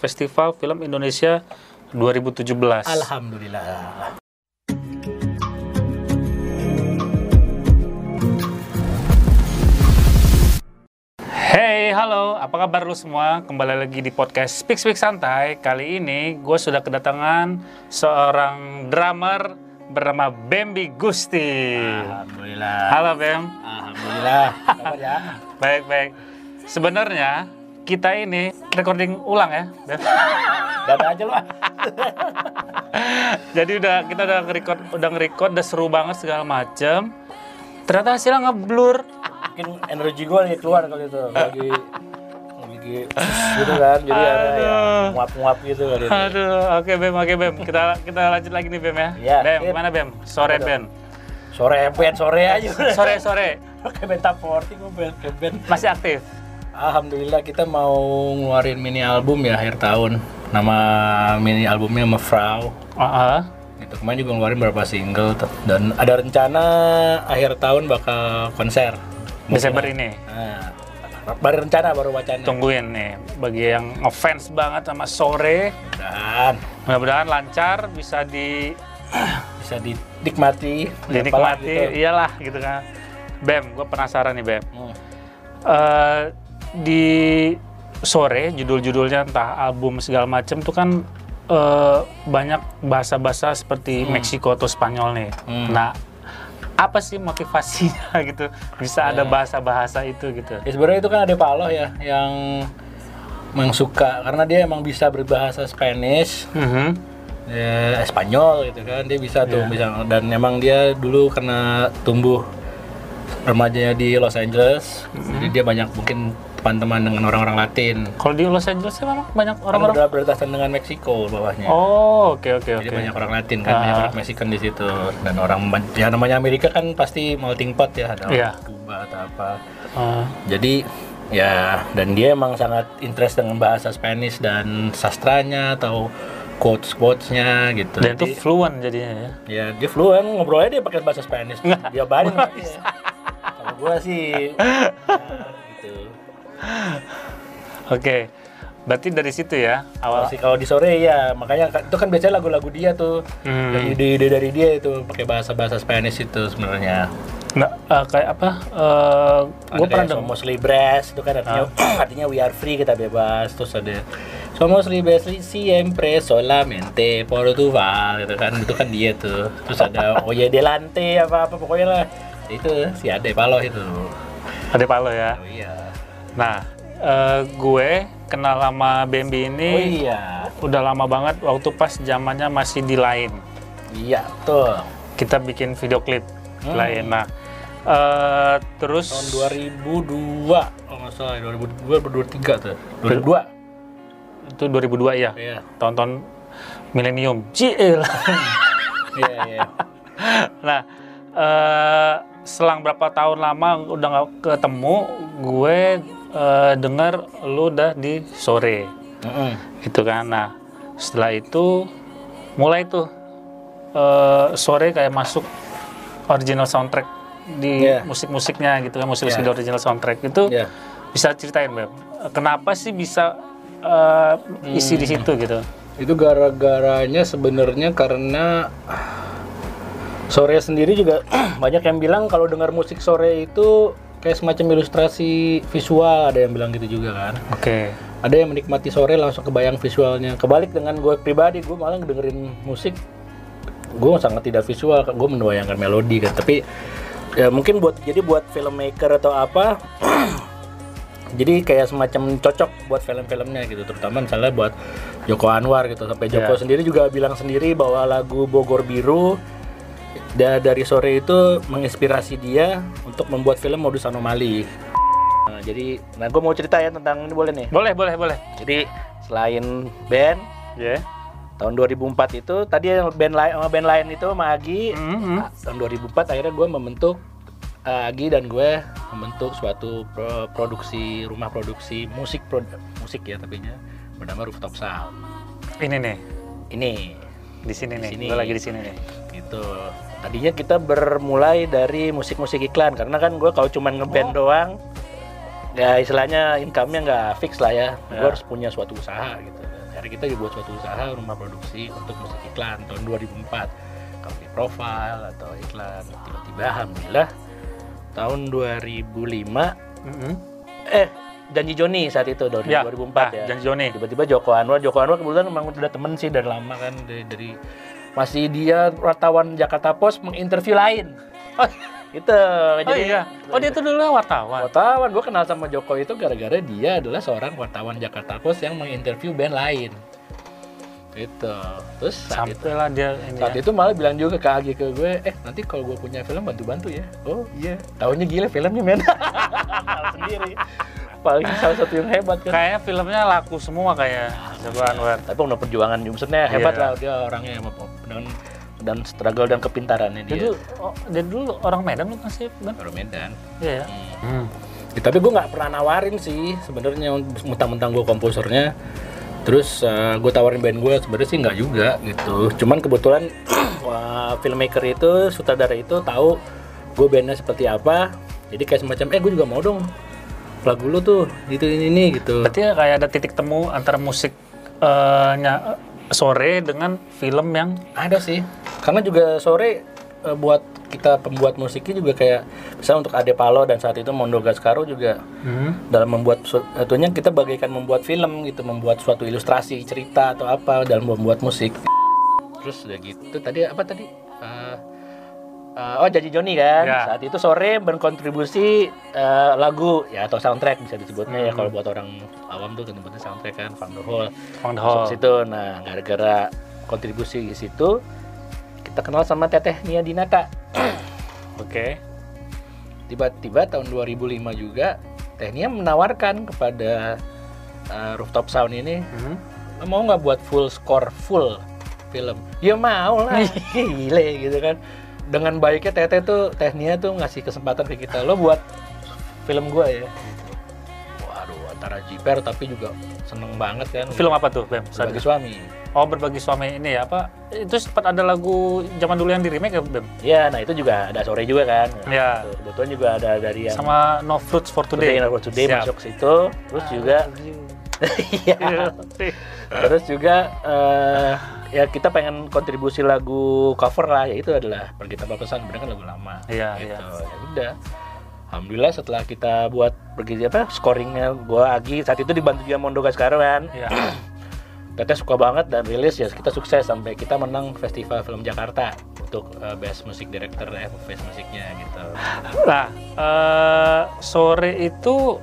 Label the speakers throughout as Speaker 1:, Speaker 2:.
Speaker 1: Festival Film Indonesia 2017.
Speaker 2: Alhamdulillah.
Speaker 1: Hey, halo, apa kabar lu semua? Kembali lagi di podcast Speak Speak Santai. Kali ini gue sudah kedatangan seorang drummer bernama Bambi Gusti.
Speaker 2: Alhamdulillah.
Speaker 1: Halo Bem.
Speaker 2: Alhamdulillah. Kabar ya?
Speaker 1: Baik, baik. Sebenarnya kita ini recording ulang ya, Bem.
Speaker 2: Dada aja lu.
Speaker 1: Jadi udah kita udah nge-record, udah nge-record, udah seru banget segala macem. Ternyata hasilnya ngeblur.
Speaker 2: Mungkin energi gue lagi keluar kali itu. Lagi lagi gitu kan. Jadi ada ya nguap-nguap gitu kali itu.
Speaker 1: Aduh, oke Bem, oke Bem. Kita kita lanjut lagi nih Bem ya.
Speaker 2: Iya,
Speaker 1: Bem, mana Bem? Sore Ben.
Speaker 2: Sore band sore aja.
Speaker 1: Sore sore.
Speaker 2: Band top 40 gue kayak band.
Speaker 1: Masih aktif.
Speaker 2: Alhamdulillah kita mau ngeluarin mini album ya akhir tahun. Nama mini albumnya Mefrau.
Speaker 1: Heeh.
Speaker 2: Itu kemarin juga ngeluarin beberapa single dan ada rencana akhir tahun bakal konser.
Speaker 1: Desember ini.
Speaker 2: Nah, baru rencana baru wacana.
Speaker 1: Tungguin nih bagi yang ngefans banget sama sore.
Speaker 2: Dan
Speaker 1: Mudah-mudahan lancar bisa di
Speaker 2: bisa dinikmati.
Speaker 1: dinikmati.
Speaker 2: Gitu.
Speaker 1: Iyalah gitu kan. Bem, gue penasaran nih Bem.
Speaker 2: Hmm.
Speaker 1: Eh, di sore judul-judulnya entah album segala macem tuh kan eh, banyak bahasa-bahasa seperti Meksiko atau Spanyol nih.
Speaker 2: Hmm.
Speaker 1: Nah, apa sih motivasinya gitu bisa ada bahasa-bahasa itu gitu?
Speaker 2: Ya sebenarnya itu kan ada Paloh ya yang yang suka karena dia emang bisa berbahasa Spanish,
Speaker 1: Mhm.
Speaker 2: ya, Spanyol gitu kan dia bisa tuh
Speaker 1: Iya.
Speaker 2: bisa dan emang dia dulu karena tumbuh remajanya di Los Angeles,
Speaker 1: Mm-hmm.
Speaker 2: jadi dia banyak mungkin teman-teman dengan orang-orang Latin.
Speaker 1: Kalau di Los Angeles memang banyak
Speaker 2: Orang
Speaker 1: orang-orang.
Speaker 2: udah berdasarkan dengan Meksiko bawahnya.
Speaker 1: Oh, oke oke
Speaker 2: Jadi
Speaker 1: oke.
Speaker 2: banyak orang Latin kan,
Speaker 1: Ah.
Speaker 2: banyak orang Mexican di situ dan orang ya namanya Amerika kan pasti melting pot ya ada orang Cuba atau apa.
Speaker 1: Ah,
Speaker 2: Jadi ya dan dia emang sangat interest dengan bahasa Spanish dan sastranya atau quotes quotesnya gitu.
Speaker 1: dan itu
Speaker 2: Jadi,
Speaker 1: fluent jadinya ya.
Speaker 2: ya dia fluent ngobrolnya dia pakai bahasa Spanish. Dia barin Kalau gua sih ya,
Speaker 1: Oke. Berarti dari situ ya awal.
Speaker 2: sih kalau di sore ya makanya kan- itu kan biasanya lagu-lagu dia tuh.
Speaker 1: Hmm.
Speaker 2: Dan ide-ide dari dia itu pakai bahasa-bahasa Spanish itu sebenarnya.
Speaker 1: Nggak, eh, kayak apa? Eh gue pernah dengar.
Speaker 2: Somos libres itu kan artinya artinya we are free kita bebas terus ada Somos libres siempre solamente Portugal gitu kan itu kan dia tuh terus ada Oye delante apa apa pokoknya lah itu si Ade Paloh itu
Speaker 1: Ada Palo ya.
Speaker 2: oh iya
Speaker 1: Nah, eh, gue kenal sama Bambi ini
Speaker 2: oh iya
Speaker 1: udah lama banget waktu pas zamannya masih di Line.
Speaker 2: iya tuh
Speaker 1: Kita bikin video klip
Speaker 2: Hmm.
Speaker 1: Line. Nah, eh, terus
Speaker 2: tahun 2002 kalau nggak salah 2002 2003 tuh 2002
Speaker 1: itu 2002 ya.
Speaker 2: iya
Speaker 1: Tahun-tahun milenium. Cil.
Speaker 2: iya iya
Speaker 1: nah, eh, selang berapa tahun lama udah nggak ketemu, gue eh, dengar lu udah di sore.
Speaker 2: Mm-mm.
Speaker 1: gitu kan nah setelah itu mulai tuh eh, sore kayak masuk original soundtrack di
Speaker 2: Iya.
Speaker 1: musik-musiknya gitu kan musik-musik di original soundtrack itu
Speaker 2: Iya.
Speaker 1: bisa ceritain beb kenapa sih bisa eh, isi
Speaker 2: Hmm.
Speaker 1: di situ gitu
Speaker 2: Itu gara-garanya sebenarnya karena sore sendiri juga banyak yang bilang kalau dengar musik sore itu kayak semacam ilustrasi visual ada yang bilang gitu juga kan.
Speaker 1: oke
Speaker 2: Ada yang menikmati sore langsung kebayang visualnya. Kebalik dengan gue pribadi, gue malah dengerin musik gue sangat tidak visual, gue membayangkan melodi kan. Tapi ya mungkin buat jadi buat filmmaker atau apa jadi kayak semacam cocok buat film-filmnya gitu terutama misalnya buat Joko Anwar gitu sampai Joko
Speaker 1: Iya.
Speaker 2: sendiri juga bilang sendiri bahwa lagu Bogor Biru da- dari sore itu menginspirasi dia untuk membuat film modus anomali. Nah, jadi nah gue mau cerita ya tentang ini boleh nih?
Speaker 1: Boleh boleh boleh.
Speaker 2: Jadi selain band
Speaker 1: ya
Speaker 2: tahun 2004 itu tadi yang band lain sama band lain itu sama Agi.
Speaker 1: Mhm.
Speaker 2: Nah, tahun 2004 akhirnya gue membentuk uh, Agi dan gue membentuk suatu pro- produksi rumah produksi musik pro- musik ya tapi nya bernama Rooftop Sound.
Speaker 1: Ini nih.
Speaker 2: Ini.
Speaker 1: Di sini
Speaker 2: Di
Speaker 1: nih. gue lagi di sini nih.
Speaker 2: Gitu tadinya kita bermulai dari musik-musik iklan karena kan gue kalau cuman ngeband doang ya istilahnya income-nya nggak fix lah ya gue
Speaker 1: Ya.
Speaker 2: harus punya suatu usaha gitu ya akhirnya kita buat suatu usaha rumah produksi untuk musik iklan tahun 2004 company profile atau iklan tiba-tiba alhamdulillah tahun 2005
Speaker 1: Mhm.
Speaker 2: eh janji Joni saat itu tahun
Speaker 1: Ya,
Speaker 2: 2004
Speaker 1: ah,
Speaker 2: ya
Speaker 1: Janji Joni.
Speaker 2: tiba-tiba Joko Anwar Joko Anwar kebetulan memang udah temen sih dari lama kan dari, dari masih dia wartawan Jakarta Post menginterview lain.
Speaker 1: Oh,
Speaker 2: gitu.
Speaker 1: Oh iya. Oh dia tuh dulu wartawan.
Speaker 2: wartawan. Gue kenal sama Joko itu gara-gara dia adalah seorang wartawan Jakarta Post yang menginterview band lain. Gitu. Terus saat itu,
Speaker 1: Sampailah dia ini
Speaker 2: saat
Speaker 1: ya.
Speaker 2: itu malah bilang juga ke Agi ke gue eh nanti kalau gue punya film bantu-bantu ya. Oh iya. Tahunnya gila filmnya men. Sendiri. Paling salah satu yang hebat kan.
Speaker 1: Kayaknya filmnya laku semua kayak Joko Anwar.
Speaker 2: tapi penuh perjuangan maksudnya hebat
Speaker 1: Iya.
Speaker 2: lah dia orangnya dengan dan struggle dan kepintarannya
Speaker 1: Dia
Speaker 2: dia
Speaker 1: dulu, oh, dia dulu orang Medan sih? Kan?
Speaker 2: Orang Medan
Speaker 1: Iya ya. Hmm.
Speaker 2: Ya, tapi gue nggak pernah nawarin sih sebenarnya mentang-mentang gue komposernya terus gue tawarin band gue sebenarnya sih nggak juga gitu cuman kebetulan wah, filmmaker itu sutradara itu tahu gue bandnya seperti apa jadi kayak semacam eh gue juga mau dong lagu lu tuh gitu ini, ini gitu
Speaker 1: Berarti ya kayak ada titik temu antara musik eh, nya, sore dengan film yang
Speaker 2: ada sih. Karena juga sore eh, buat kita pembuat musiknya juga kayak misalnya untuk Ade Palo dan saat itu Mondo Gascaro juga
Speaker 1: hmm,
Speaker 2: dalam membuat satunya kita bagaikan membuat film gitu membuat suatu ilustrasi cerita atau apa dalam membuat musik. Terus udah gitu tadi apa tadi? Eh, eh, oh janji Joni kan
Speaker 1: Ya.
Speaker 2: saat itu sore berkontribusi eh, lagu ya atau soundtrack bisa disebutnya ya
Speaker 1: Hmm.
Speaker 2: kalau buat orang awam tuh disebutnya soundtrack kan Van der Hall
Speaker 1: Van der
Speaker 2: masuk
Speaker 1: Hall.
Speaker 2: ke situ nah gara-gara kontribusi di situ kita kenal sama Teteh Nia Dinata
Speaker 1: Oke.
Speaker 2: tiba-tiba tahun 2005 juga Tehnia menawarkan kepada uh, Rooftop Sound ini
Speaker 1: Hmm.
Speaker 2: "Lo mau nggak buat full score full film ya mau lah gile gitu kan dengan baiknya Teteh tuh Tehnia tuh ngasih kesempatan ke kita lo buat film gua ya waduh antara jiper tapi juga seneng banget kan
Speaker 1: Film apa tuh, Bem?
Speaker 2: sebagai
Speaker 1: itu?
Speaker 2: suami
Speaker 1: Oh, berbagi suami ini ya apa? Itu sempat ada lagu zaman dulu yang di remake ya, Bem?
Speaker 2: ya nah itu juga ada sore juga kan
Speaker 1: Ya.
Speaker 2: Tuh, kebetulan juga ada dari yang
Speaker 1: Sama No Fruits for
Speaker 2: Today,
Speaker 1: Today.
Speaker 2: Today, Today
Speaker 1: Siap.
Speaker 2: masuk situ terus juga Iya. Terus juga eh, ya kita pengen kontribusi lagu cover lah, yaitu adalah pergi tanpa pesan, sebenarnya kan lagu lama.
Speaker 1: Iya,
Speaker 2: gitu.
Speaker 1: iya.
Speaker 2: Ya udah. Alhamdulillah setelah kita buat pergi apa scoringnya gua Agi saat itu dibantu juga Mondo Gascaro kan.
Speaker 1: Iya.
Speaker 2: Teteh suka banget dan rilis ya kita sukses sampai kita menang Festival Film Jakarta untuk eh, Best Music Director ya, Best Musiknya gitu.
Speaker 1: Nah, eh, sore itu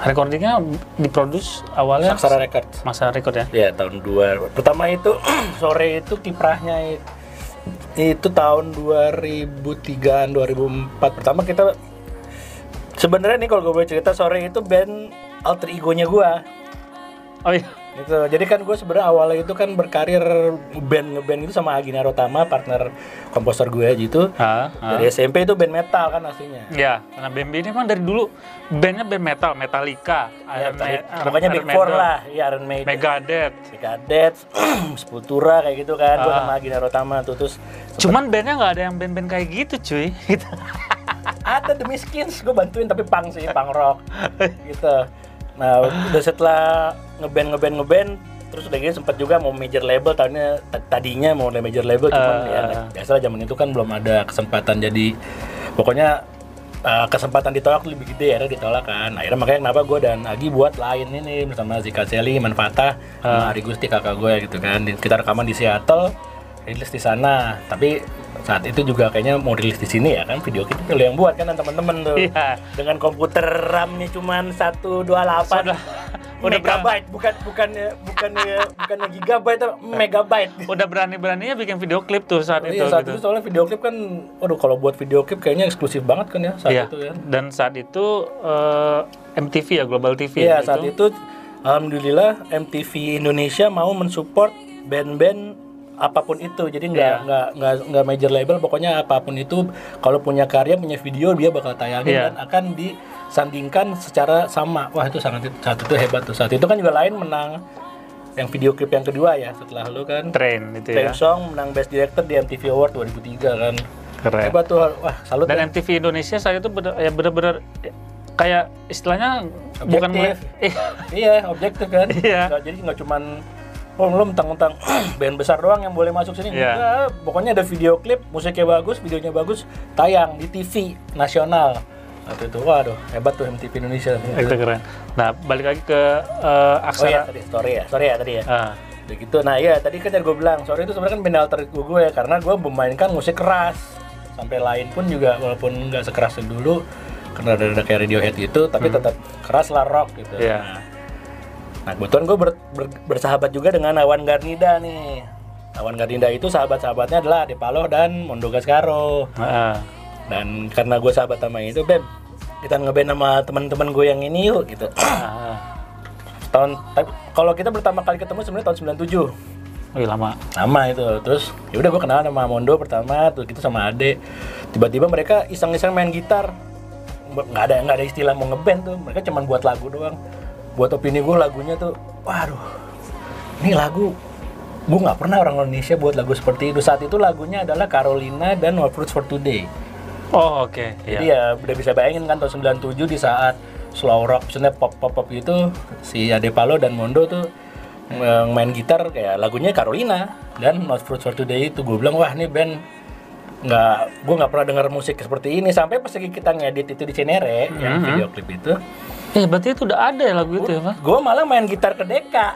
Speaker 1: recordingnya diproduksi awalnya
Speaker 2: Saksara Records.
Speaker 1: masa record ya?
Speaker 2: Ya tahun dua pertama itu sore itu kiprahnya it- itu tahun 2003an 2004 pertama kita sebenarnya nih kalau gue boleh cerita sore itu band alter egonya gue
Speaker 1: Oh iya.
Speaker 2: Gitu. Jadi kan gue sebenarnya awalnya itu kan berkarir band ngeband itu sama Agina Rotama partner komposer gue gitu.
Speaker 1: Ah, ah.
Speaker 2: dari SMP itu band metal kan aslinya.
Speaker 1: Ya, karena Bambi ini memang dari dulu bandnya band metal, Metallica,
Speaker 2: Ya,
Speaker 1: Iron Ma-
Speaker 2: pokoknya Big Four
Speaker 1: Maiden,
Speaker 2: lah ya Iron Maiden.
Speaker 1: Megadeth.
Speaker 2: Megadeth, Sepultura kayak gitu kan, gue sama Agina Rotama tuh terus
Speaker 1: Cuman bandnya nggak ada yang band-band kayak gitu, cuy. Gitu.
Speaker 2: ada The Miskins gue bantuin tapi punk sih punk rock. Gitu nah udah setelah ngeband ngeband ngeband terus udah gitu sempat juga mau major label tahunnya tadinya mau major label cuman
Speaker 1: Eh.
Speaker 2: ya biasa zaman itu kan belum ada kesempatan jadi pokoknya eh, kesempatan ditolak lebih gede akhirnya ditolak kan. Akhirnya makanya kenapa gue dan Agi buat lain ini bersama Zika Seli Manfata sama Ari Gusti kakak gue gitu kan kita rekaman di Seattle rilis di sana. Tapi saat itu juga kayaknya mau rilis di sini ya kan? Video kita lo yang buat kan teman-teman tuh.
Speaker 1: Iya.
Speaker 2: dengan komputer RAM-nya cuman 128
Speaker 1: Sudah- udah
Speaker 2: megabyte bukan bukannya bukannya bukannya gigabyte tapi megabyte.
Speaker 1: Udah berani-beraninya bikin video klip tuh saat itu
Speaker 2: iya saat
Speaker 1: gitu.
Speaker 2: itu soalnya video klip kan waduh kalau buat video klip kayaknya eksklusif banget kan ya saat
Speaker 1: Iya.
Speaker 2: itu ya.
Speaker 1: Dan saat itu eh, MTV ya, Global TV
Speaker 2: Iya
Speaker 1: ya,
Speaker 2: saat itu alhamdulillah MTV Indonesia mau mensupport band-band apa pun itu jadi nggak
Speaker 1: Iya.
Speaker 2: nggak nggak nggak major label pokoknya apa pun itu kalau punya karya punya video dia bakal tayangin
Speaker 1: Iya.
Speaker 2: dan akan disandingkan secara sama wah itu sangat saat itu hebat tuh saat itu kan juga lain menang yang video klip yang kedua ya setelah lu kan
Speaker 1: Train itu ya.
Speaker 2: Train Song menang Best Director di MTV Award 2003 kan
Speaker 1: Keren.
Speaker 2: hebat tuh wah salut ya.
Speaker 1: Dan MTV Indonesia saat itu bener, ya bener-bener kayak istilahnya bukan
Speaker 2: Objektif.
Speaker 1: eh,
Speaker 2: iya objektif kan
Speaker 1: Iya.
Speaker 2: Jadi nggak cuman oh lu mentang-mentang band besar doang yang boleh masuk sini
Speaker 1: Iya.
Speaker 2: Enggak, pokoknya ada video klip musiknya bagus videonya bagus tayang di TV nasional waktu itu waduh hebat tuh MTV Indonesia
Speaker 1: itu keren. Nah, balik lagi ke eh,
Speaker 2: oh
Speaker 1: aksara.
Speaker 2: iya tadi sorry ya sorry ya tadi ya
Speaker 1: Ah,
Speaker 2: Udah gitu nah iya tadi kan yang gue bilang sorry itu sebenarnya kan band alter gue ya karena gue memainkan musik keras sampai lain pun juga walaupun nggak sekeras dulu karena ada, ada kayak Radiohead gitu tapi tetap keras lah rock gitu
Speaker 1: Hmm. Iya.
Speaker 2: Nah, Nah, kebetulan gue ber- ber- bersahabat juga dengan Awan Garnida nih. Awan Garnida itu sahabat-sahabatnya adalah Depalo dan Mondo Gascaro.
Speaker 1: ah,
Speaker 2: Dan karena gue sahabat sama itu, Beb, kita ngeband sama teman-teman gue yang ini yuk gitu.
Speaker 1: ah.
Speaker 2: tahun kalau kita pertama kali ketemu sebenarnya tahun 97.
Speaker 1: Wih, lama.
Speaker 2: Lama itu. Terus ya udah gue kenal sama Mondo pertama, terus gitu sama Ade. Tiba-tiba mereka iseng-iseng main gitar. Nggak ada nggak ada istilah mau ngeband tuh. Mereka cuma buat lagu doang. Buat opini gue lagunya tuh, waduh, ini lagu gue nggak pernah orang Indonesia buat lagu seperti itu. Saat itu lagunya adalah Carolina dan What Fruits for Today.
Speaker 1: Oh, oke.
Speaker 2: Jadi
Speaker 1: Iya.
Speaker 2: ya udah bisa bayangin kan tahun 97 di saat slow rock, maksudnya pop pop pop itu si Ade Palo dan Mondo tuh main gitar kayak lagunya Carolina dan Not Fruits for Today itu gue bilang wah ini band nggak gue nggak pernah dengar musik seperti ini sampai pas lagi kita ngedit itu di Cenere yang video klip itu
Speaker 1: Eh, berarti itu udah ada ya lagu itu ya, Pak?
Speaker 2: gue malah main gitar ke Deka.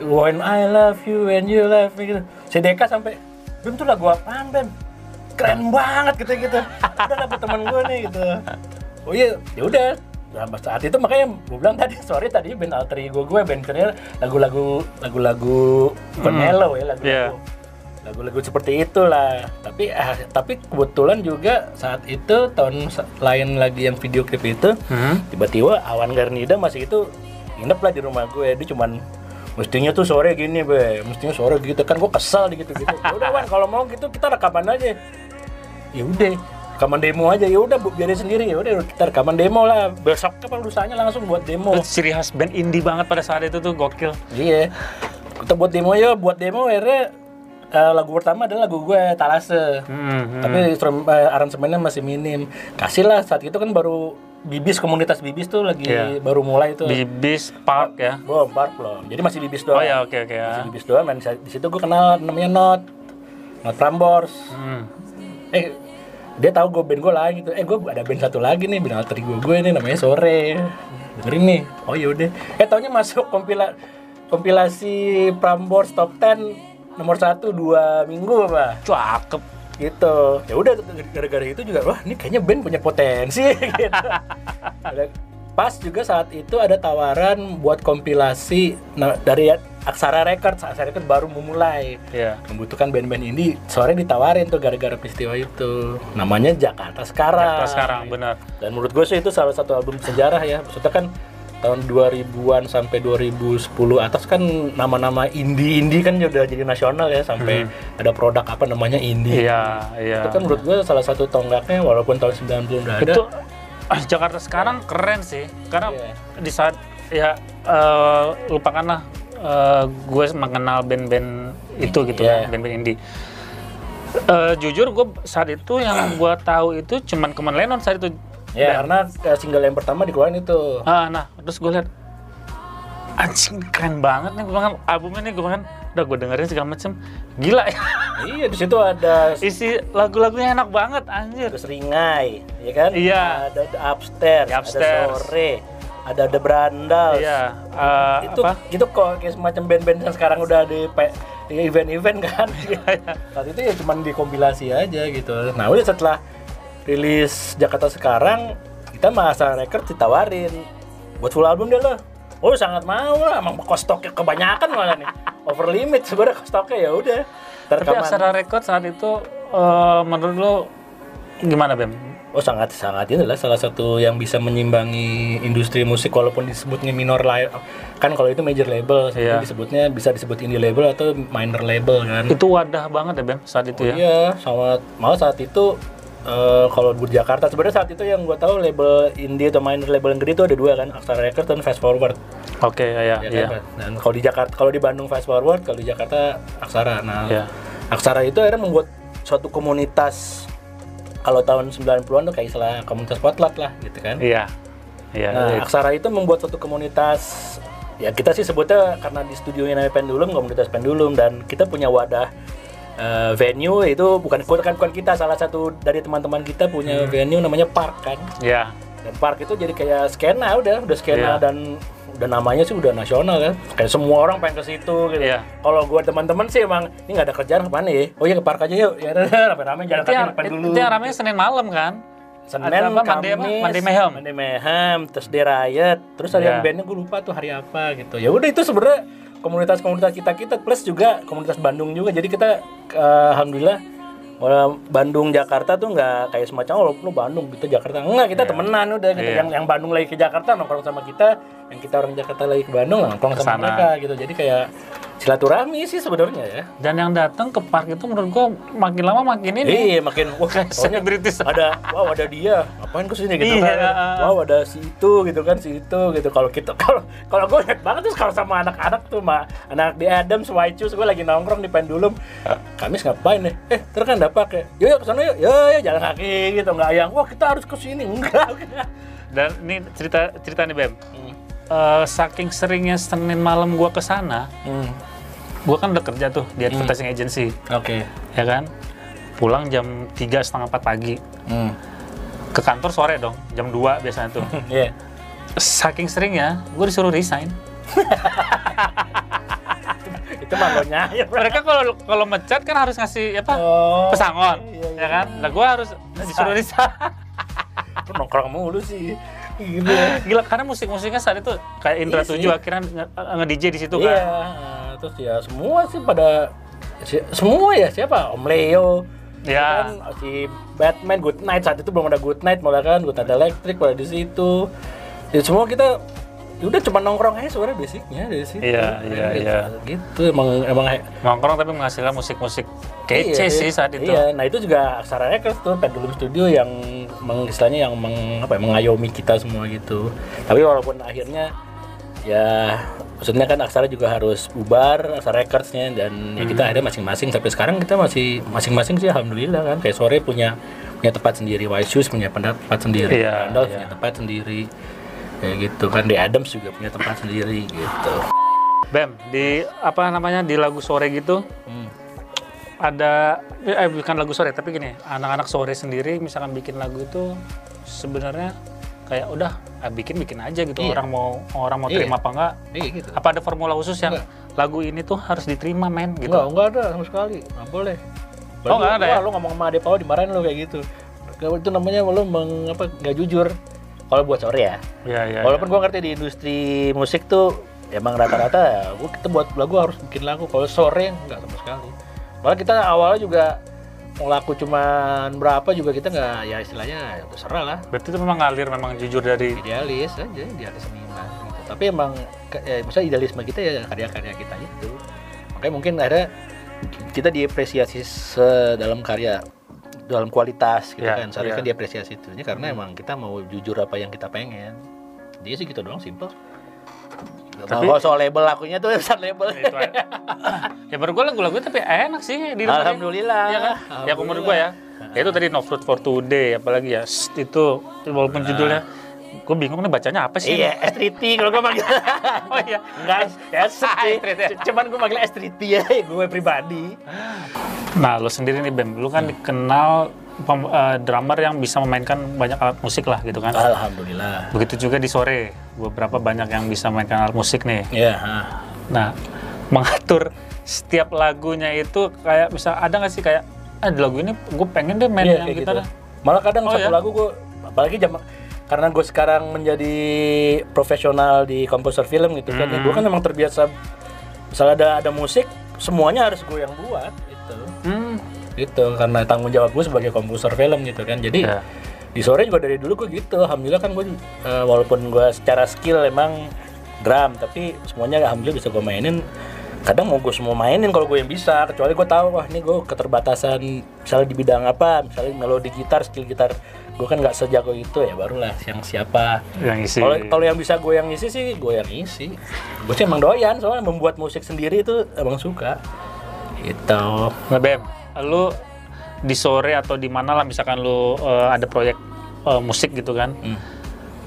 Speaker 2: When I love you and you love me gitu. Si Deka sampai Bem tuh lagu apaan Bem keren banget gitu gitu. Udah lagu temen gue nih gitu. Oh iya ya udah. Nah, saat itu makanya gue bilang tadi sorry tadi band alter ego gue band career lagu-lagu lagu-lagu bukan mellow ya lagu-lagu
Speaker 1: Iya.
Speaker 2: Lagu-lagu seperti itulah. Tapi ah, tapi kebetulan juga saat itu tahun lain lagi yang video klip itu
Speaker 1: Hmm?
Speaker 2: tiba-tiba Awan Garnida masih itu nginep lah di rumah gue. Dia cuman mestinya tuh sore gini be. Mestinya sore gitu kan gue kesel di gitu. Gitu udah Wan kalau mau gitu kita rekaman aja. Ya udah rekaman demo aja. Ya udah bu- biarin sendiri. Ya udah kita rekaman demo lah. Besok apa lusanya langsung buat demo.
Speaker 1: Ciri khas band indie banget pada saat itu tuh gokil.
Speaker 2: iya. Kita buat demo ya buat demo akhirnya eh, lagu pertama adalah lagu gue Talase.
Speaker 1: Hmm, hmm.
Speaker 2: tapi instrum- eh, aransemennya masih minim. Kasih lah saat itu kan baru bibis komunitas bibis tuh lagi
Speaker 1: Iya.
Speaker 2: baru mulai tuh.
Speaker 1: Bibis Park ya.
Speaker 2: belum park belum. Jadi masih bibis
Speaker 1: Oh
Speaker 2: doang
Speaker 1: ya, oke oke
Speaker 2: masih
Speaker 1: ya.
Speaker 2: bibis doang dan di situ gue kenal namanya Not. Not Prambors.
Speaker 1: Hmm.
Speaker 2: eh dia tahu gue band gue lain gitu. Eh gue ada band satu lagi nih band alter ego gue nih namanya Sore. Dengerin nih. Oh yaudah eh taunya masuk kompila kompilasi Prambors Top 10 nomor satu dua minggu apa
Speaker 1: Cakep.
Speaker 2: gitu. Ya udah gara-gara itu juga wah ini kayaknya band punya potensi. Gitu. Pas juga saat itu ada tawaran buat kompilasi nah, dari Aksara Records. Aksara Records baru memulai.
Speaker 1: Iya.
Speaker 2: membutuhkan band-band indie. Sore ditawarin tuh gara-gara peristiwa itu. Namanya Jakarta sekarang.
Speaker 1: Jakarta sekarang, benar.
Speaker 2: dan menurut gue sih itu salah satu album sejarah ya. Maksudnya kan tahun 2000-an sampai 2010 atas kan nama-nama indie-indie kan udah jadi nasional ya sampai ada produk apa namanya indie
Speaker 1: Iya, iya.
Speaker 2: itu kan menurut gue salah satu tonggaknya walaupun tahun 90 udah ada
Speaker 1: Itu ah, Jakarta sekarang keren sih. Karena
Speaker 2: Iya.
Speaker 1: di saat ya eh, lupakanlah eh, gue mengenal band-band itu gitu
Speaker 2: Iya.
Speaker 1: kan, band-band indie. Eh, jujur gue saat itu yang gue tahu itu cuman Kemen Lennon saat itu.
Speaker 2: Ya. Karena eh, single yang pertama dikeluarin itu.
Speaker 1: Ah, nah, terus gue lihat anjing keren banget nih gue bilang albumnya nih gue bilang udah gue dengerin segala macem. Gila ya.
Speaker 2: Iya di situ ada
Speaker 1: isi lagu-lagunya enak banget anjir.
Speaker 2: Ada seringai ya kan?
Speaker 1: Iya.
Speaker 2: ada, ada upstairs,
Speaker 1: Upstairs.
Speaker 2: ada sore ada ada berandal
Speaker 1: iya eh,
Speaker 2: itu
Speaker 1: apa?
Speaker 2: gitu kok kayak semacam band-band yang sekarang udah di event-event kan? Saat itu ya cuman dikompilasi aja gitu. Nah udah setelah rilis Jakarta sekarang kita masa record ditawarin buat full album deh lo oh sangat mau lah emang stoknya kebanyakan malah nih over limit sebenarnya stoknya ya udah
Speaker 1: tapi Aksara Record saat itu eh, menurut lo gimana Bem?
Speaker 2: Oh sangat sangat ini adalah salah satu yang bisa menyimbangi industri musik walaupun disebutnya minor label kan kalau itu major label
Speaker 1: Iya.
Speaker 2: disebutnya bisa disebut indie label atau minor label kan.
Speaker 1: Itu wadah banget ya Bem saat itu ya?
Speaker 2: Iya, sama malah saat itu eh, kalau di Jakarta sebenarnya saat itu yang gue tahu label indie atau minor label yang gede itu ada dua kan, Aksara Records dan Fast Forward.
Speaker 1: Oke, ya,
Speaker 2: Ya
Speaker 1: iya.
Speaker 2: kan? Dan kalau di Jakarta, kalau di Bandung Fast Forward, kalau di Jakarta Aksara. Nah,
Speaker 1: Iya.
Speaker 2: Aksara itu akhirnya membuat suatu komunitas kalau tahun 90-an tuh kayak istilah komunitas spotlight lah gitu kan.
Speaker 1: Iya. Iya.
Speaker 2: Nah,
Speaker 1: iya.
Speaker 2: Aksara itu membuat suatu komunitas ya kita sih sebutnya karena di studionya namanya Pendulum, komunitas Pendulum dan kita punya wadah eh, venue itu bukan bukan bukan kita salah satu dari teman-teman kita punya venue namanya Park kan.
Speaker 1: Iya.
Speaker 2: Dan Park itu jadi kayak skena udah, udah skena
Speaker 1: Iya.
Speaker 2: dan udah namanya sih udah nasional kan. Kayak semua orang pengen ke situ gitu.
Speaker 1: Iya.
Speaker 2: Kalau gua teman-teman sih emang ini nggak ada kerjaan ke mana ya? Oh iya ke Park aja yuk. Ya rame-rame jalan kaki depan dulu.
Speaker 1: itu yang ramenya Senin malam kan?
Speaker 2: Senin,
Speaker 1: apa?
Speaker 2: Kamis,
Speaker 1: Monday Mayhem.
Speaker 2: Monday Mayhem, terus Day Riot, terus ada
Speaker 1: Iya.
Speaker 2: yang bandnya gue lupa tuh hari apa gitu. Ya udah itu sebenarnya komunitas-komunitas kita kita plus juga komunitas Bandung juga. Jadi kita eh, alhamdulillah Bandung Jakarta tuh nggak kayak semacam oh lu Bandung kita Jakarta. Enggak kita temenan udah gitu.
Speaker 1: Iya.
Speaker 2: yang yang Bandung lagi ke Jakarta nongkrong sama kita. Yang kita orang Jakarta lagi ke Bandung nongkrong sama mereka gitu. Jadi kayak silaturahmi sih sebenarnya ya
Speaker 1: Dan yang datang ke park itu menurut gua makin lama makin ini.
Speaker 2: Iya makin wah soalnya
Speaker 1: Selebritis.
Speaker 2: ada wow ada dia ngapain ke sini gitu
Speaker 1: Iya.
Speaker 2: kan wow ada si itu gitu kan si itu gitu kalau kita kalau kalau gue lihat banget tuh kalau sama anak-anak tuh mah anak di Adams Waichus gue lagi nongkrong di Pendulum Kamis ngapain nih eh terus kan dapat kayak yuk yuk ke sana yuk yuk yuk jalan kaki gitu nggak yang wah kita harus ke sini enggak
Speaker 1: Dan ini cerita cerita nih Bem.
Speaker 2: Hmm.
Speaker 1: Eh, saking seringnya Senin malam gua ke sana,
Speaker 2: Hmm.
Speaker 1: Gua kan udah kerja tuh di advertising agency,
Speaker 2: oke
Speaker 1: ya kan? Pulang jam tiga setengah 4 pagi.
Speaker 2: Hmm.
Speaker 1: Ke kantor sore dong, jam 2 biasanya tuh.
Speaker 2: Iya.
Speaker 1: Saking seringnya, gue disuruh resign.
Speaker 2: itu nyayap
Speaker 1: Mereka kalau kalau mecat kan harus ngasih apa?
Speaker 2: oh
Speaker 1: Pesangon,
Speaker 2: Iya, iya,
Speaker 1: ya kan? Nah, gue harus disuruh resign.
Speaker 2: nongkrong mulu sih gitu
Speaker 1: Gila, karena musik-musiknya saat itu kayak Indra
Speaker 2: Iya.
Speaker 1: Tujuh akhirnya nge- nge-DJ di situ
Speaker 2: Iya,
Speaker 1: kan.
Speaker 2: eh, terus ya semua sih pada si- semua ya siapa Om Leo,
Speaker 1: Ya.
Speaker 2: kan, si Batman Good Night saat itu belum ada Good Night malah kan Good Night Electric pada di situ. Ya semua kita udah cuma nongkrong aja sebenarnya basicnya dari situ.
Speaker 1: Iya, iya,
Speaker 2: gitu,
Speaker 1: iya.
Speaker 2: Gitu emang emang
Speaker 1: Nongkrong tapi menghasilkan musik-musik kece
Speaker 2: iya,
Speaker 1: sih saat itu.
Speaker 2: Iya, nah itu juga Aksara Records tuh Pendulum Studio yang meng, istilahnya yang meng, apa ya, mengayomi kita semua gitu. Tapi walaupun akhirnya ya maksudnya kan Aksara juga harus bubar Aksara Recordsnya dan ya kita ada masing-masing sampai sekarang kita masih masing-masing sih alhamdulillah kan kayak sore punya punya tempat sendiri White Shoes punya tempat sendiri
Speaker 1: Iya,
Speaker 2: Randolph
Speaker 1: iya.
Speaker 2: punya tempat sendiri kayak gitu kan di Adams juga punya tempat sendiri gitu
Speaker 1: Bem, di apa namanya di lagu sore gitu
Speaker 2: Hmm.
Speaker 1: ada eh bukan lagu sore tapi gini anak-anak sore sendiri misalkan bikin lagu itu sebenarnya kayak udah ah, bikin bikin aja gitu
Speaker 2: Iya.
Speaker 1: orang mau orang mau
Speaker 2: Iya.
Speaker 1: terima apa enggak
Speaker 2: iya gitu
Speaker 1: apa ada formula khusus yang lagu ini tuh harus diterima men gitu
Speaker 2: Enggak, enggak ada sama sekali. Enggak boleh.
Speaker 1: Oh, nggak ada ya?
Speaker 2: Wah, lu ngomong sama Ade Pao dimarahin lu kayak gitu. Itu namanya lu meng, apa nggak jujur. Kalau buat sore ya.
Speaker 1: ya ya,
Speaker 2: Walaupun gua ngerti di industri musik tuh emang rata-rata ya, gua kita buat lagu harus bikin lagu. Kalau sore enggak sama sekali. Malah kita awalnya juga mau laku cuman berapa juga kita nggak ya istilahnya ya terserah lah
Speaker 1: berarti itu memang ngalir memang jujur dari
Speaker 2: idealis aja idealis seniman gitu. tapi emang ya, misalnya idealisme kita ya karya-karya kita itu makanya mungkin ada kita diapresiasi se- dalam karya dalam kualitas gitu
Speaker 1: Ya,
Speaker 2: kan. Seharusnya
Speaker 1: ya.
Speaker 2: kan diapresiasi itu karena emang kita mau jujur apa yang kita pengen. Dia sih gitu doang simple.
Speaker 1: Tapi-
Speaker 2: kalau soal label lakunya tuh urusan label.
Speaker 1: Itu ya menurut gue lagu-lagu tapi enak sih di
Speaker 2: Alhamdulillah.
Speaker 1: Ya kan? Ya menurut gue ya. Ya, itu tadi No Fruit for Today apalagi ya Sst, itu walaupun judulnya gue bingung nih bacanya apa sih.
Speaker 2: Iya, S3T kalau gue manggil.
Speaker 1: oh iya.
Speaker 2: Enggak, S3.
Speaker 1: S3T ya.
Speaker 2: Cuman gue manggil S3T ya, gue pribadi.
Speaker 1: Nah, lo sendiri nih Bem, lu kan dikenal pem- eh, drummer yang bisa memainkan banyak alat musik lah gitu kan.
Speaker 2: Alhamdulillah.
Speaker 1: Begitu juga di sore, beberapa banyak yang bisa memainkan alat musik nih.
Speaker 2: Ya, ha.
Speaker 1: Nah, mengatur setiap lagunya itu kayak bisa ada nggak sih kayak ah di lagu ini gue pengen deh main
Speaker 2: Iya,
Speaker 1: yang gitar.
Speaker 2: gitu. Malah kadang
Speaker 1: Oh,
Speaker 2: satu
Speaker 1: ya?
Speaker 2: lagu gue, apalagi jam karena gue sekarang menjadi profesional di komposer film gitu kan,
Speaker 1: Hmm.
Speaker 2: gue kan memang terbiasa misalnya ada ada musik, semuanya harus gue yang buat gitu.
Speaker 1: Hmm.
Speaker 2: Gitu, karena tanggung jawab gue sebagai komposer film gitu kan. Jadi
Speaker 1: Ya.
Speaker 2: di sore juga dari dulu gue gitu. Alhamdulillah kan gue eh, walaupun gue secara skill emang drum, tapi semuanya alhamdulillah bisa gue mainin. Kadang mau gue semua mainin kalau gue yang bisa, kecuali gue tahu wah ini gue keterbatasan misalnya di bidang apa, misalnya melodi gitar, skill gitar gue kan nggak sejago itu ya barulah yang siapa.
Speaker 1: Yang isi.
Speaker 2: Kalau kalau yang bisa gue yang ngisi sih gue yang ngisi. Gue sih emang doyan soalnya membuat musik sendiri itu emang suka. Gitu.
Speaker 1: Nah, Bem, lu di sore atau di mana lah misalkan lu eh, ada proyek eh, musik gitu kan.
Speaker 2: Hmm.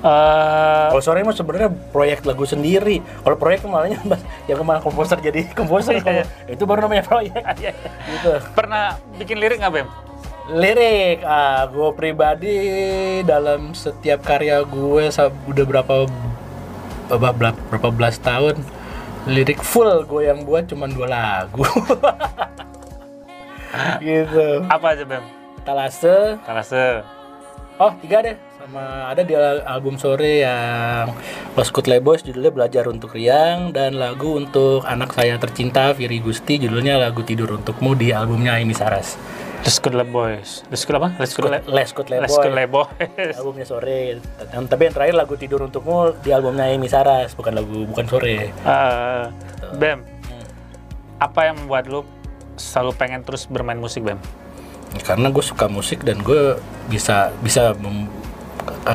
Speaker 1: Eh,
Speaker 2: Kalau sore mah sebenarnya proyek lagu sendiri. Kalau proyek kemalanya yang ke mana komposer jadi komposer
Speaker 1: Iya,
Speaker 2: kalau itu baru namanya proyek. gitu.
Speaker 1: pernah bikin lirik nggak Bem?
Speaker 2: Lirik, ah, gue pribadi dalam setiap karya gue udah berapa, berapa belas tahun lirik full gue yang buat cuma dua lagu. gitu.
Speaker 1: Apa aja Bem?
Speaker 2: Talase,
Speaker 1: Kalase.
Speaker 2: Oh tiga deh sama ada di al- album sore yang Los Kutle Boys judulnya Belajar untuk Riang dan lagu untuk anak saya tercinta Viri Gusti judulnya lagu Tidur Untukmu di albumnya Amy Saras.
Speaker 1: Let's Go Le Boys. Let's Go apa? Let's Go Le Let's Go
Speaker 2: Boys
Speaker 1: Le Boys.
Speaker 2: albumnya sore. Dan tapi yang terakhir lagu Tidur Untukmu di albumnya Amy Saras bukan lagu bukan sore.
Speaker 1: Eh, Bem,
Speaker 2: Hmm.
Speaker 1: apa yang membuat lu selalu pengen terus bermain musik Bem?
Speaker 2: Karena gue suka musik dan gue bisa bisa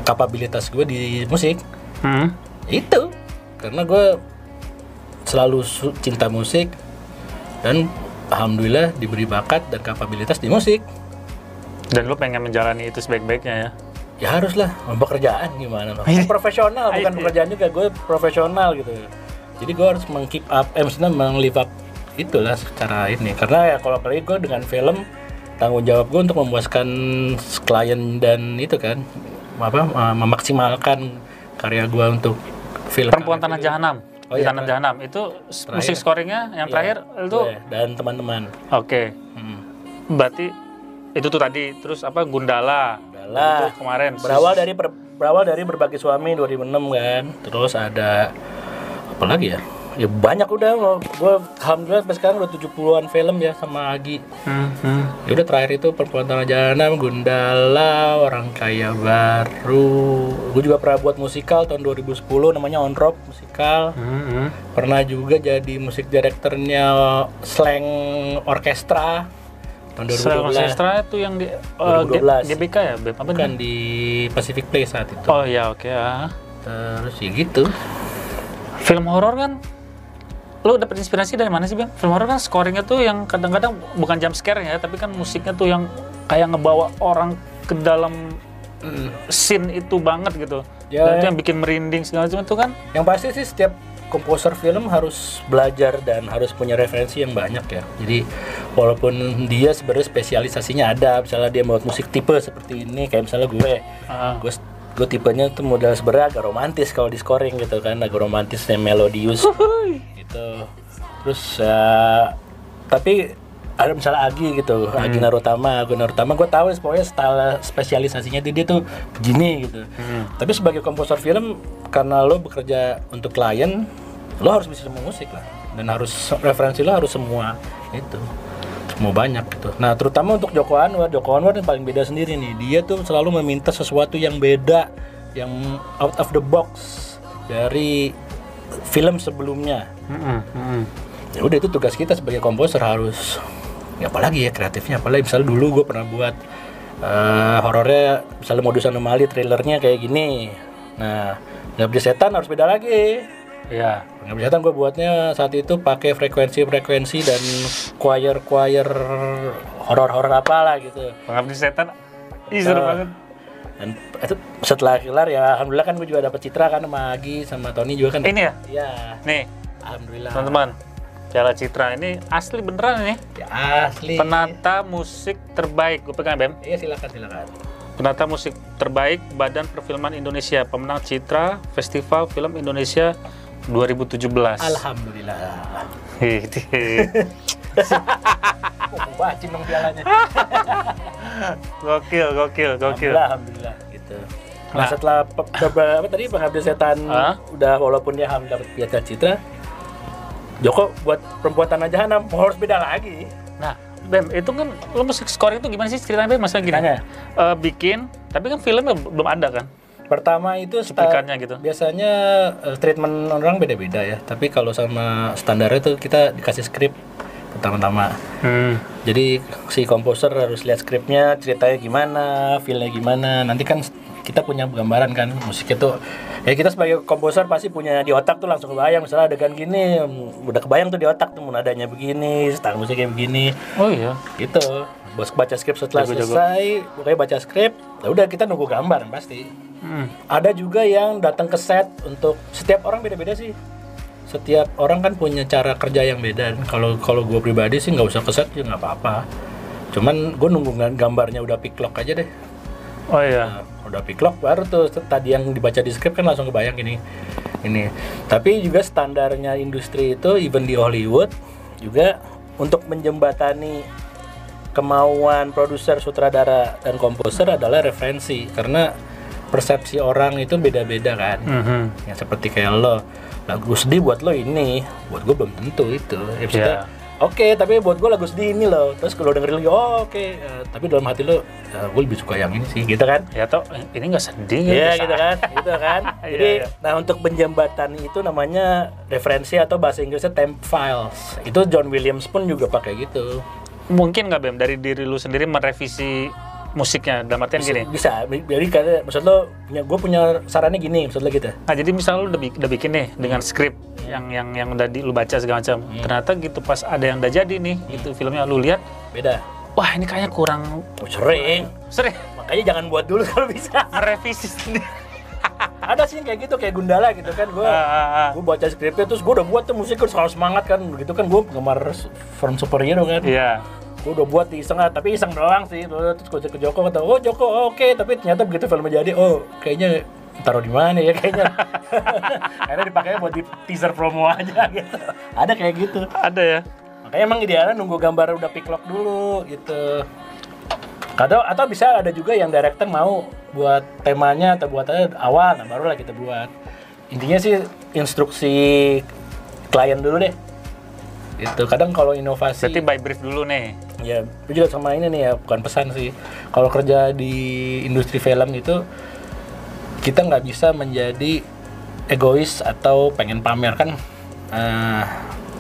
Speaker 2: kapabilitas gue di musik.
Speaker 1: Hmm?
Speaker 2: itu karena gue selalu cinta musik dan alhamdulillah diberi bakat dan kapabilitas di musik
Speaker 1: Dan lu pengen menjalani itu sebaik-baiknya ya?
Speaker 2: ya haruslah pekerjaan gimana?
Speaker 1: Iya.
Speaker 2: profesional bukan pekerjaan juga gue profesional gitu jadi gue harus mengkeep up eh maksudnya meng-live up itulah secara ini karena ya kalau apalagi gue dengan film tanggung jawab gue untuk memuaskan klien dan itu kan apa mem- memaksimalkan karya gue untuk film
Speaker 1: Perempuan Tanah Jahanam.
Speaker 2: Oh
Speaker 1: di
Speaker 2: iya,
Speaker 1: Tanah
Speaker 2: Pak.
Speaker 1: Jahanam itu s- musik scoringnya yang terakhir itu
Speaker 2: Gue dan teman-teman
Speaker 1: oke.
Speaker 2: Hmm.
Speaker 1: Berarti itu tuh tadi terus apa Gundala.
Speaker 2: Gundala.
Speaker 1: Itu kemarin.
Speaker 2: berawal dari berawal dari berbagi suami 2006 kan terus ada apa lagi ya ya banyak udah gue alhamdulillah sampai sekarang udah 70-an film ya sama Agi
Speaker 1: Hmm, hmm.
Speaker 2: ya udah terakhir itu perempuan tanah jahanam Gundala orang kaya baru gue juga pernah buat musikal tahun 2010 namanya On Rock musikal
Speaker 1: Hmm, hmm.
Speaker 2: pernah juga jadi musik direkturnya Slang Orkestra tahun 2012
Speaker 1: Selain Orkestra itu yang di eh, G-
Speaker 2: 2012.
Speaker 1: GBK ya? Apa
Speaker 2: bukan
Speaker 1: nih?
Speaker 2: di Pacific Place saat itu
Speaker 1: Oh ya oke ah.
Speaker 2: terus ya gitu
Speaker 1: Film horor kan lu dapet inspirasi dari mana sih Bang? Film horor kan scoringnya tuh yang kadang-kadang bukan jump scare ya, tapi kan musiknya tuh yang kayak ngebawa orang ke dalam scene itu banget gitu.
Speaker 2: Ya,
Speaker 1: Dan itu
Speaker 2: ya.
Speaker 1: yang bikin merinding segala macam itu kan.
Speaker 2: yang pasti sih setiap komposer film harus belajar dan harus punya referensi yang banyak ya jadi walaupun dia sebenarnya spesialisasinya ada misalnya dia membuat musik tipe seperti ini kayak misalnya gue
Speaker 1: Ah.
Speaker 2: gue gue tipenya tuh model sebenarnya agak romantis kalau di scoring gitu kan agak romantis dan melodius gitu. Terus ya tapi ada misalnya Agi gitu Agi Narutama Agi Narutama gue tahu pokoknya style spesialisasinya dia, dia tuh begini gitu. Tapi sebagai komposer film karena lo bekerja untuk klien lo harus bisa semua musik lah. Dan harus referensi lo harus semua itu semua banyak gitu. Nah terutama untuk Joko Anwar, Joko Anwar yang paling beda sendiri nih. Dia tuh selalu meminta sesuatu yang beda, yang out of the box dari film sebelumnya.
Speaker 1: Mm-mm, mm-mm.
Speaker 2: Ya udah itu tugas kita sebagai komposer harus ya apalagi ya kreatifnya apalagi misalnya dulu gue pernah buat eh, horornya misalnya modus anomali trailernya kayak gini nah nggak bisa setan harus beda lagi
Speaker 1: Iya.
Speaker 2: nggak bisa setan gue buatnya saat itu pakai frekuensi-frekuensi dan choir-choir horor-horor apalah gitu
Speaker 1: Pengabdi setan. Ih seru
Speaker 2: Ah.
Speaker 1: banget.
Speaker 2: Dan itu setelah kelar ya alhamdulillah kan gue juga dapat citra kan sama Agi sama Tony juga kan
Speaker 1: Ini ya.
Speaker 2: iya
Speaker 1: Nih,
Speaker 2: alhamdulillah
Speaker 1: teman-teman. Piala Citra ini asli beneran nih.
Speaker 2: ya asli
Speaker 1: Penata musik terbaik. Gue pegang Bem.
Speaker 2: iya silakan silakan
Speaker 1: Penata musik terbaik Badan Perfilman Indonesia, pemenang Citra Festival Film Indonesia 2017.
Speaker 2: alhamdulillah oh, bacin dong pialanya
Speaker 1: gokil, gokil, gokil.
Speaker 2: alhamdulillah alhamdulillah gitu nah,
Speaker 1: Nah.
Speaker 2: setelah apa tadi pengabdi setan
Speaker 1: Hah?
Speaker 2: udah walaupun dia alhamdulillah dapat piala citra Joko buat perempuan tanah jahanam harus beda lagi
Speaker 1: Nah, Bem, itu kan lo musik scoring itu gimana sih ceritanya Bem? Masalah gini,
Speaker 2: Tanya.
Speaker 1: eh, bikin, tapi kan filmnya belum ada kan?
Speaker 2: Pertama itu
Speaker 1: Cuplikannya gitu.
Speaker 2: Biasanya eh, treatment orang beda-beda ya. Tapi kalau sama standarnya itu kita dikasih skrip pertama-tama.
Speaker 1: Hmm.
Speaker 2: Jadi si komposer harus lihat skripnya, ceritanya gimana, feelnya gimana. Nanti kan kita punya gambaran kan musik itu ya kita sebagai komposer pasti punya di otak tuh langsung kebayang misalnya adegan gini udah kebayang tuh di otak tuh nadanya begini style musiknya begini
Speaker 1: Oh iya.
Speaker 2: gitu bos baca skrip setelah
Speaker 1: Jago-jago.
Speaker 2: selesai pokoknya baca skrip ya udah kita nunggu gambar pasti
Speaker 1: Hmm.
Speaker 2: ada juga yang datang ke set untuk setiap orang beda-beda sih setiap orang kan punya cara kerja yang beda. Kalau kalau gue pribadi sih nggak usah ke set ya nggak apa-apa. Cuman gue nunggu ga- gambarnya udah pick lock aja deh.
Speaker 1: Oh iya.
Speaker 2: Nah, udah pick lock baru tuh tadi yang dibaca di skrip kan langsung kebayang ini ini. Tapi juga standarnya industri itu even di Hollywood juga untuk menjembatani kemauan produser sutradara dan komposer adalah referensi. Karena persepsi orang itu beda-beda kan.
Speaker 1: Mhm.
Speaker 2: yang seperti kayak lo lagu sedih buat lo ini buat gue belum tentu itu ya, maksudnya,
Speaker 1: Iya.
Speaker 2: oke tapi buat gue lagu sedih ini loh terus kalau dengerin lagi oh oke Eh, tapi dalam hati lo gue lebih suka yang ini sih gitu kan
Speaker 1: Ya toh ini nggak sedih
Speaker 2: Iya
Speaker 1: biasa.
Speaker 2: gitu kan, gitu kan.
Speaker 1: Iya,
Speaker 2: Jadi,
Speaker 1: iya.
Speaker 2: nah untuk menjembatani itu namanya referensi atau bahasa Inggrisnya temp files. Itu John Williams pun juga pakai gitu.
Speaker 1: Mungkin nggak Bem dari diri lu sendiri merevisi musiknya dalam artian gini.
Speaker 2: Bisa, jadi karena maksud lo punya gue punya sarannya gini, maksud lo gitu.
Speaker 1: Nah jadi misal lu udah, udah bikin nih dengan skrip yang yang yang udah di, lu baca segala macam. Ternyata gitu pas ada yang udah jadi nih gitu filmnya lu lihat,
Speaker 2: Beda.
Speaker 1: wah ini kayaknya kurang
Speaker 2: Oh, sering.
Speaker 1: sering
Speaker 2: Makanya jangan buat dulu kalau bisa.
Speaker 1: merevisi sendiri.
Speaker 2: Ada sih kayak gitu kayak Gundala gitu kan gue.
Speaker 1: Ah,
Speaker 2: Gue baca skripnya terus gue udah buat tuh musik gue selalu semangat kan begitu kan gue penggemar film superhero kan.
Speaker 1: Iya.
Speaker 2: Gue udah buat di iseng ah, tapi iseng doang sih. Terus gue cek ke Joko kata oh Joko oh, oke. Tapi ternyata begitu filmnya jadi oh kayaknya taruh di mana ya kayaknya. Karena dipakai buat di teaser promo aja gitu. Ada kayak gitu.
Speaker 1: Ada ya.
Speaker 2: makanya emang idealnya nunggu gambar udah pick lock dulu gitu. Atau atau bisa ada juga yang director mau buat temanya atau buat aja awal nah barulah kita buat. Intinya sih instruksi klien dulu deh. Itu kadang kalau inovasi
Speaker 1: Berarti by brief dulu nih.
Speaker 2: Ya, itu juga sama ini nih ya, bukan pesan sih. Kalau kerja di industri film itu kita nggak bisa menjadi egois atau pengen pamer kan. eh,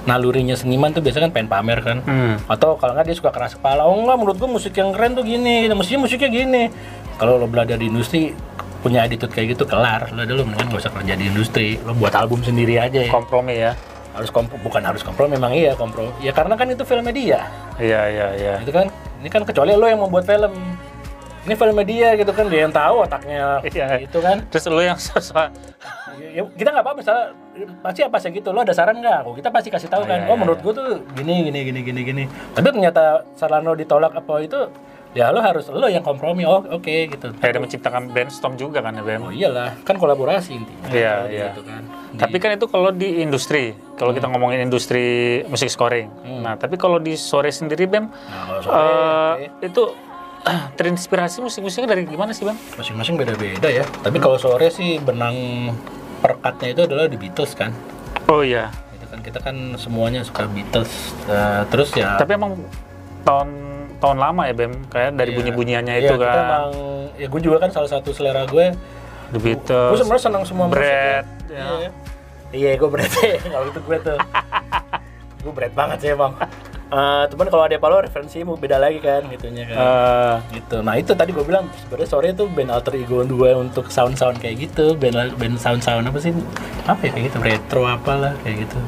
Speaker 2: nalurinya seniman tuh biasanya kan pengen pamer kan.
Speaker 1: Hmm.
Speaker 2: Atau kalau nggak dia suka keras kepala. Oh enggak, menurut gua musik yang keren tuh gini, mestinya musiknya gini. Kalau lo belajar di industri punya attitude kayak gitu kelar. Lo dulu mendingan gak usah kerja di industri. Lo buat album sendiri aja ya.
Speaker 1: Kompromi ya.
Speaker 2: Harus kompro, bukan harus kompro memang iya kompro. Ya karena kan itu film media
Speaker 1: Iya iya iya.
Speaker 2: itu kan? Ini kan kecuali lo yang membuat film. Ini film media gitu kan dia yang tahu otaknya
Speaker 1: Iya.
Speaker 2: itu kan?
Speaker 1: Terus lu yang sosok
Speaker 2: ya, kita nggak apa misalnya pasti apa sih gitu lo ada saran nggak? Oh, kita pasti kasih tahu
Speaker 1: Oh,
Speaker 2: kan.
Speaker 1: iya,
Speaker 2: oh
Speaker 1: iya,
Speaker 2: menurut gua tuh gini gini gini gini gini. Tapi ternyata saran lo ditolak apa itu ya lo harus lo yang kompromi oh oke gitu
Speaker 1: kayak ada menciptakan brainstorm juga kan ya Bem.
Speaker 2: oh iyalah kan kolaborasi intinya
Speaker 1: Iya, iya.
Speaker 2: gitu kan
Speaker 1: Tapi kan itu kalau di industri, kalau kita ngomongin industri musik scoring. Nah, tapi kalau di sore sendiri Bem,
Speaker 2: nah sore
Speaker 1: eh,
Speaker 2: oke.
Speaker 1: itu terinspirasi musik-musiknya dari gimana sih Bem?
Speaker 2: masing-masing beda-beda ya tapi kalau sore sih benang perkatnya itu adalah di Beatles kan
Speaker 1: Oh iya.
Speaker 2: itu kan kita kan semuanya suka Beatles Eh, terus ya
Speaker 1: Tapi emang tahun tahun lama ya Bem, kayak dari
Speaker 2: Iya.
Speaker 1: bunyi-bunyiannya
Speaker 2: Iya,
Speaker 1: itu kan.
Speaker 2: emang ya gue juga kan salah satu selera gue.
Speaker 1: The
Speaker 2: gue
Speaker 1: Beatles,
Speaker 2: sebenarnya senang semua musik
Speaker 1: Brad,
Speaker 2: ya.
Speaker 1: ya.
Speaker 2: iya iya gue berat kalau itu gue tuh. Gue berat banget sih emang Eh, cuman kalau ada Palo referensimu beda lagi kan gitunya kan.
Speaker 1: Eh,
Speaker 2: gitu. Nah itu tadi gue bilang sebenarnya sore itu band alter ego gue untuk sound sound kayak gitu. Band band sound sound apa sih? Apa ya kayak gitu? Retro apalah kayak gitu.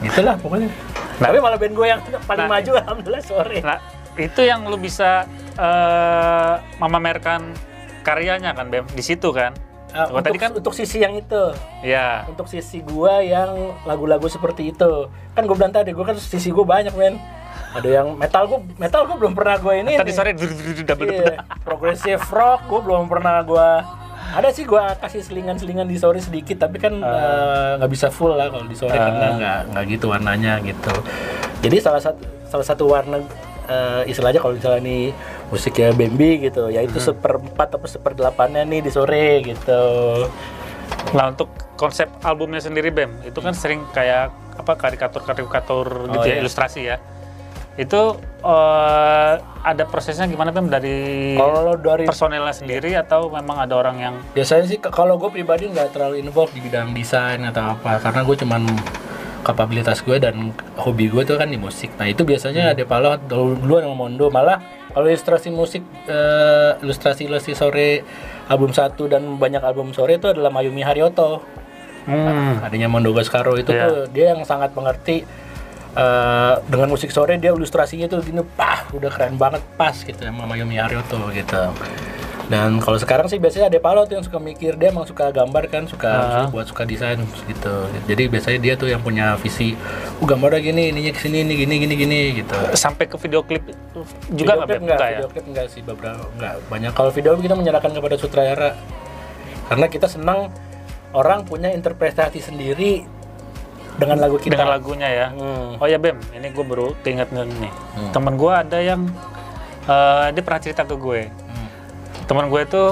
Speaker 2: Itulah pokoknya.
Speaker 1: Nah.
Speaker 2: tapi malah band gue yang paling
Speaker 1: Nah.
Speaker 2: maju alhamdulillah sore
Speaker 1: nah, itu yang lu bisa eh memamerkan karyanya kan Bem? Di situ kan.
Speaker 2: Ah,
Speaker 1: Kalau
Speaker 2: untuk,
Speaker 1: tadi kan
Speaker 2: untuk sisi yang itu.
Speaker 1: Ya
Speaker 2: untuk sisi gua yang lagu-lagu seperti itu. Kan gue bilang tadi gua kan sisi gua banyak men. Ada yang metal gua metal gua belum pernah gua ini
Speaker 1: tadi
Speaker 2: nih.
Speaker 1: sore double
Speaker 2: iya, progressive rock gua belum pernah gua. Ada sih gua kasih selingan-selingan di sore sedikit tapi kan eh, nggak bisa full lah kalau di sore karena nggak nggak gitu warnanya gitu. Jadi salah satu salah satu warna eh, istilahnya kalau misalnya nih musiknya Bambi gitu yaitu seperempat atau seperdelapannya nih di sore gitu
Speaker 1: Nah untuk konsep albumnya sendiri Bem, itu kan sering kayak apa karikatur-karikatur gitu
Speaker 2: Oh,
Speaker 1: ya,
Speaker 2: iya.
Speaker 1: ilustrasi ya. Itu eh, ada prosesnya gimana Bem dari
Speaker 2: kalau dari
Speaker 1: personelnya sendiri atau memang ada orang yang
Speaker 2: biasanya sih kalau gue pribadi nggak terlalu involved di bidang desain atau apa karena gue cuman kapabilitas gue dan hobi gue tuh kan di musik. Nah itu biasanya ada Palo dulu sama Mondo malah kalau ilustrasi musik eh, ilustrasi ilustrasi sore album satu dan banyak album sore itu adalah Mayumi Haryoto.
Speaker 1: Hmm.
Speaker 2: Adanya Mondo Baskaro itu
Speaker 1: Iya.
Speaker 2: tuh dia yang sangat mengerti eh, dengan musik sore dia ilustrasinya tuh gini pah udah keren banget pas gitu sama Mayumi Haryoto gitu. Dan kalau sekarang sih biasanya ada Palo tuh yang suka mikir dia emang suka gambar kan, suka
Speaker 1: Ah.
Speaker 2: buat suka desain gitu. Jadi biasanya dia tuh yang punya visi, oh gambarnya gini, ininya ke sini, ini gini, gini, gini gitu.
Speaker 1: Sampai ke video klip juga nggak
Speaker 2: Video klip enggak,
Speaker 1: Nggak ya?
Speaker 2: video klip enggak sih beberapa enggak banyak. Kalau video kita menyerahkan kepada sutradara. Karena kita senang orang punya interpretasi sendiri dengan lagu kita.
Speaker 1: Dengan lagunya ya.
Speaker 2: Hmm.
Speaker 1: Oh ya Bem, ini gue baru keinget nih. Temen gue ada yang eh, dia pernah cerita ke gue. Temen gue itu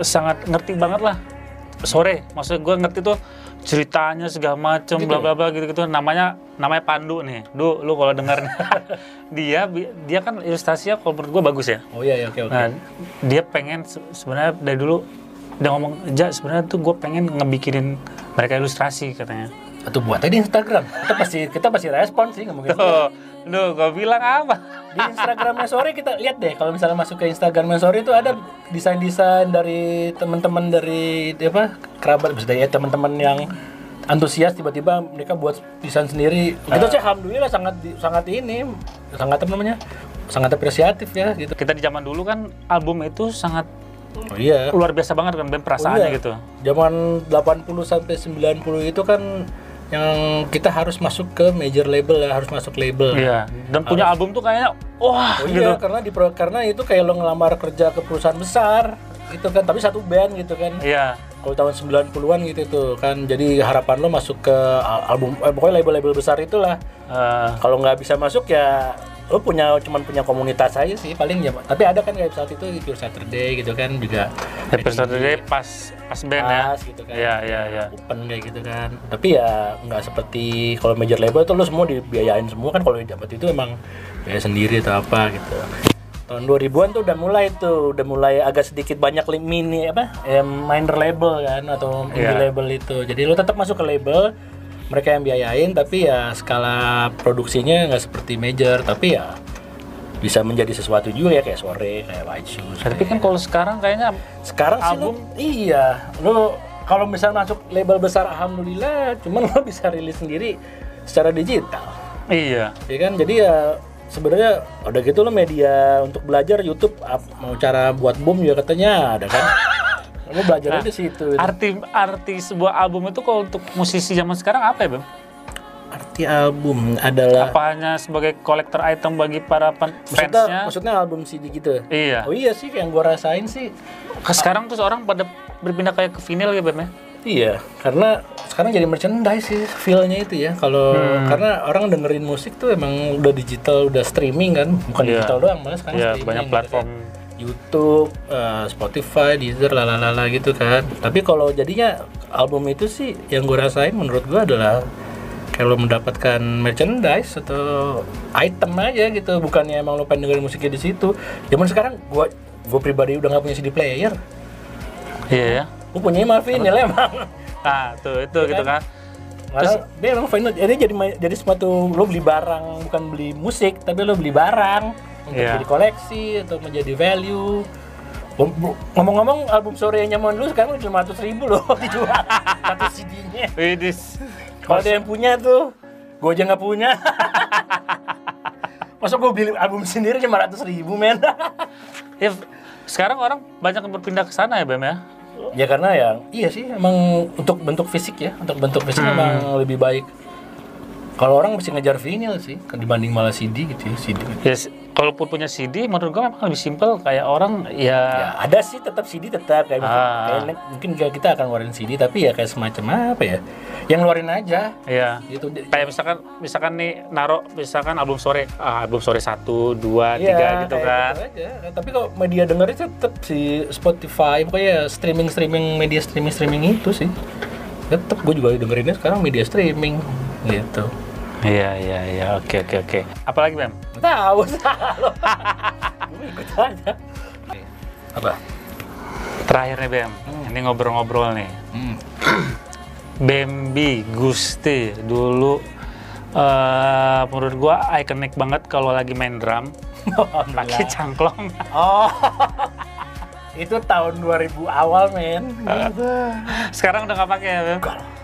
Speaker 1: sangat ngerti banget lah sore. Maksudnya gue ngerti tuh ceritanya segala macem
Speaker 2: Gitu
Speaker 1: bla
Speaker 2: ya?
Speaker 1: bla bla gitu gitu. Namanya namanya Pandu nih. Du, lu kalau dengar nih. dia dia kan ilustrasinya kalau menurut gue bagus ya.
Speaker 2: Oh iya, iya oke oke.
Speaker 1: Nah, dia pengen se- sebenarnya dari dulu dia ngomong, "Ja, sebenarnya tuh gue pengen ngebikinin mereka ilustrasi," katanya.
Speaker 2: Atau buat aja di Instagram. Kita pasti kita pasti respon sih nggak mungkin.
Speaker 1: Tuh, lu gue bilang apa?
Speaker 2: di Instagramnya sore kita lihat deh kalau misalnya masuk ke Instagramnya sore itu ada desain-desain dari teman-teman dari apa kerabat maksudnya ya teman-teman yang antusias tiba-tiba mereka buat desain sendiri kita sih alhamdulillah sangat sangat ini sangat apa namanya sangat apresiatif ya gitu
Speaker 1: Kita di zaman dulu kan album itu sangat
Speaker 2: oh iya
Speaker 1: luar biasa banget kan Ben perasaannya
Speaker 2: iya.
Speaker 1: gitu.
Speaker 2: zaman 80 sampai 90 itu kan yang kita harus masuk ke major label ya harus masuk label
Speaker 1: Iya. Dan punya album tuh kayaknya wah
Speaker 2: Oh
Speaker 1: gitu.
Speaker 2: iya, karena di karena itu kayak lo ngelamar kerja ke perusahaan besar gitu kan, tapi satu band gitu kan.
Speaker 1: Iya.
Speaker 2: Kalau tahun 90-an gitu tuh kan. Jadi harapan lo masuk ke al- album eh, pokoknya label-label besar itulah.
Speaker 1: Eh,
Speaker 2: Kalau nggak bisa masuk ya lo punya cuman punya komunitas aja sih paling ya. Tapi ada kan kayak saat itu Pure Saturday gitu kan juga
Speaker 1: episode Day pas pas band ya.
Speaker 2: pas gitu kan.
Speaker 1: Iya, iya, iya.
Speaker 2: Open kayak gitu kan. Tapi ya nggak seperti kalau major label tuh lo semua dibiayain semua kan kalau di dapat itu emang biaya sendiri atau apa gitu. Tahun 2000-an tuh udah mulai tuh, udah mulai agak sedikit banyak mini apa? eh, minor label kan atau indie
Speaker 1: Iya.
Speaker 2: label itu. Jadi lo tetap masuk ke label, mereka yang biayain tapi ya skala produksinya nggak seperti major. Tapi ya bisa menjadi sesuatu juga ya kayak sore kayak white shoes
Speaker 1: Tapi kan kalau sekarang kayaknya
Speaker 2: sekarang sih
Speaker 1: Album?
Speaker 2: lu, iya. Lu kalau misalnya masuk label besar alhamdulillah. Cuman lo bisa rilis sendiri secara digital.
Speaker 1: Iya.
Speaker 2: ya kan? Jadi ya sebenarnya udah gitu lo media untuk belajar YouTube mau cara buat boom juga katanya ada kan lo belajar di situ gitu.
Speaker 1: Arti arti sebuah album itu kalau untuk musisi zaman sekarang apa ya, Bang?
Speaker 2: arti album adalah
Speaker 1: Apa hanya sebagai kolektor item bagi para pen-
Speaker 2: maksudnya,
Speaker 1: fansnya?
Speaker 2: maksudnya album CD gitu
Speaker 1: Iya.
Speaker 2: oh iya sih yang gua rasain sih
Speaker 1: Ke sekarang tuh orang pada berpindah kayak ke vinyl ya, Bam ya?
Speaker 2: Iya, karena sekarang jadi merchandise sih feel-nya itu ya. Kalau
Speaker 1: Hmm.
Speaker 2: karena orang dengerin musik tuh emang udah digital, udah streaming kan, bukan
Speaker 1: Iya.
Speaker 2: digital doang, malah sekarang
Speaker 1: Iya,
Speaker 2: streaming
Speaker 1: banyak
Speaker 2: gitu
Speaker 1: platform.
Speaker 2: kan. YouTube, eh, Spotify, Deezer, lalalala gitu kan. Tapi kalau jadinya album itu sih yang gue rasain menurut gue adalah kalau mendapatkan merchandise atau item aja gitu, bukannya emang lo pengen dengerin musiknya di situ. Zaman sekarang gue gue pribadi udah nggak punya CD player,
Speaker 1: Iya ya.
Speaker 2: gue punya malah vinyl emang.
Speaker 1: Ah, tuh itu
Speaker 2: Iya
Speaker 1: gitu
Speaker 2: kan?
Speaker 1: kan.
Speaker 2: Terus dia emang final jadi jadi jadi suatu lo beli barang bukan beli musik tapi lo beli barang untuk
Speaker 1: Iya.
Speaker 2: jadi koleksi atau menjadi value. Ngomong-ngomong album sore yang nyaman dulu sekarang cuma ratus ribu loh dijual satu CD-nya. Kalau ada yang punya tuh, gue aja nggak punya. Masa gue beli album sendiri cuma ratus ribu men?
Speaker 1: Ya, sekarang orang banyak yang berpindah ke sana ya, Bam ya?
Speaker 2: ya karena ya iya sih emang untuk bentuk fisik ya untuk bentuk fisik
Speaker 1: Hmm.
Speaker 2: emang lebih baik. Kalau orang mesti ngejar vinyl sih dibanding malah CD gitu ya CD.
Speaker 1: Ya, s- kalaupun punya CD, menurut gua memang lebih simpel. Kayak orang ya,
Speaker 2: Ya ada sih tetap CD tetap kayak,
Speaker 1: Ah.
Speaker 2: kayak mungkin kita akan ngeluarin CD tapi ya kayak semacam apa ya? Yang ngeluarin aja
Speaker 1: ya.
Speaker 2: gitu.
Speaker 1: Kayak misalkan, misalkan nih naro, misalkan album sore, ah, album sore satu, dua,
Speaker 2: Iya,
Speaker 1: tiga gitu kan.
Speaker 2: gitu aja. Tapi kalau media dengerin tetap si Spotify pokoknya streaming streaming media streaming streaming itu sih. Tetap gue juga dengerinnya sekarang media streaming gitu.
Speaker 1: Iya, iya, iya. Oke, oke, oke. Apalagi, Bam?
Speaker 2: Tahu salah. Gue ikut aja. Apa?
Speaker 1: Terakhir nih, Bam. Ini ngobrol-ngobrol nih.
Speaker 2: Hmm.
Speaker 1: Bambi Gusti dulu eh menurut gua ikonik banget kalau lagi main drum pakai cangklong.
Speaker 2: Oh. itu tahun 2000 awal, men.
Speaker 1: Sekarang udah nggak pakai ya, Bam? Oke.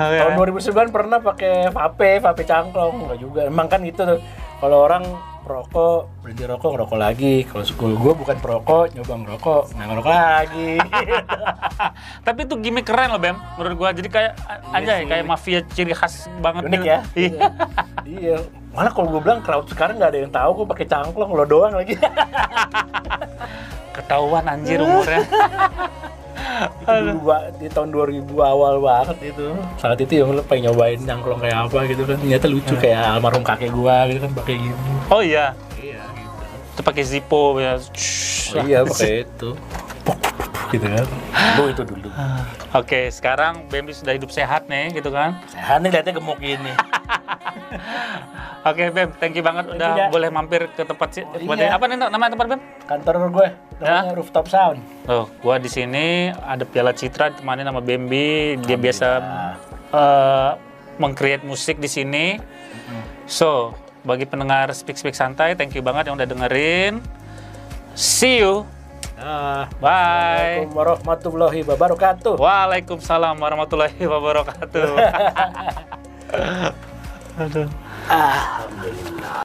Speaker 2: Tahun 2009 pernah pakai vape, vape cangklong. Enggak juga. Emang kan itu tuh. Kalau orang perokok, berhenti rokok, ngerokok lagi. Kalau school gue bukan perokok, nyoba ngerokok, nggak ngerokok lagi.
Speaker 1: Tapi itu gimmick keren loh, Bam. Menurut gua jadi kayak anjay
Speaker 2: sih.
Speaker 1: kayak mafia ciri khas banget
Speaker 2: Unik
Speaker 1: gitu.
Speaker 2: ya?
Speaker 1: Iya.
Speaker 2: iya. Malah kalau gue bilang crowd sekarang nggak ada yang tahu kok pakai cangklong, lo doang lagi.
Speaker 1: Ketahuan anjir umurnya.
Speaker 2: itu dulu di tahun 2000 awal banget itu. Saat itu yang lo pengen nyobain cangklong kayak apa gitu kan. Ternyata lucu kayak almarhum kakek gua gitu kan pakai gitu.
Speaker 1: Oh iya.
Speaker 2: Iya gitu.
Speaker 1: Itu pakai Zippo ya.
Speaker 2: Oh, iya pakai itu. Gitu kan. Lu itu dulu.
Speaker 1: Oke, sekarang Bambi sudah hidup sehat nih, gitu kan?
Speaker 2: Sehat nih liatnya gemuk gini.
Speaker 1: Oke, Bam, thank you banget udah
Speaker 2: ya.
Speaker 1: boleh mampir ke tempat sih.
Speaker 2: Oh, iya.
Speaker 1: Apa nih namanya tempat Bam?
Speaker 2: Kantor gue namanya rooftop sound.
Speaker 1: Oh, gua di sini ada Piala Citra ditemani sama Bambi. Dia biasa
Speaker 2: Alhamdulillah.
Speaker 1: eh meng-create musik di sini. So, bagi pendengar Speak Speak Santai, thank you banget yang udah dengerin. See you.
Speaker 2: Ah,
Speaker 1: Bye.
Speaker 2: Assalamualaikum warahmatullahi wabarakatuh.
Speaker 1: Waalaikumsalam warahmatullahi wabarakatuh. Aduh.
Speaker 2: Alhamdulillah.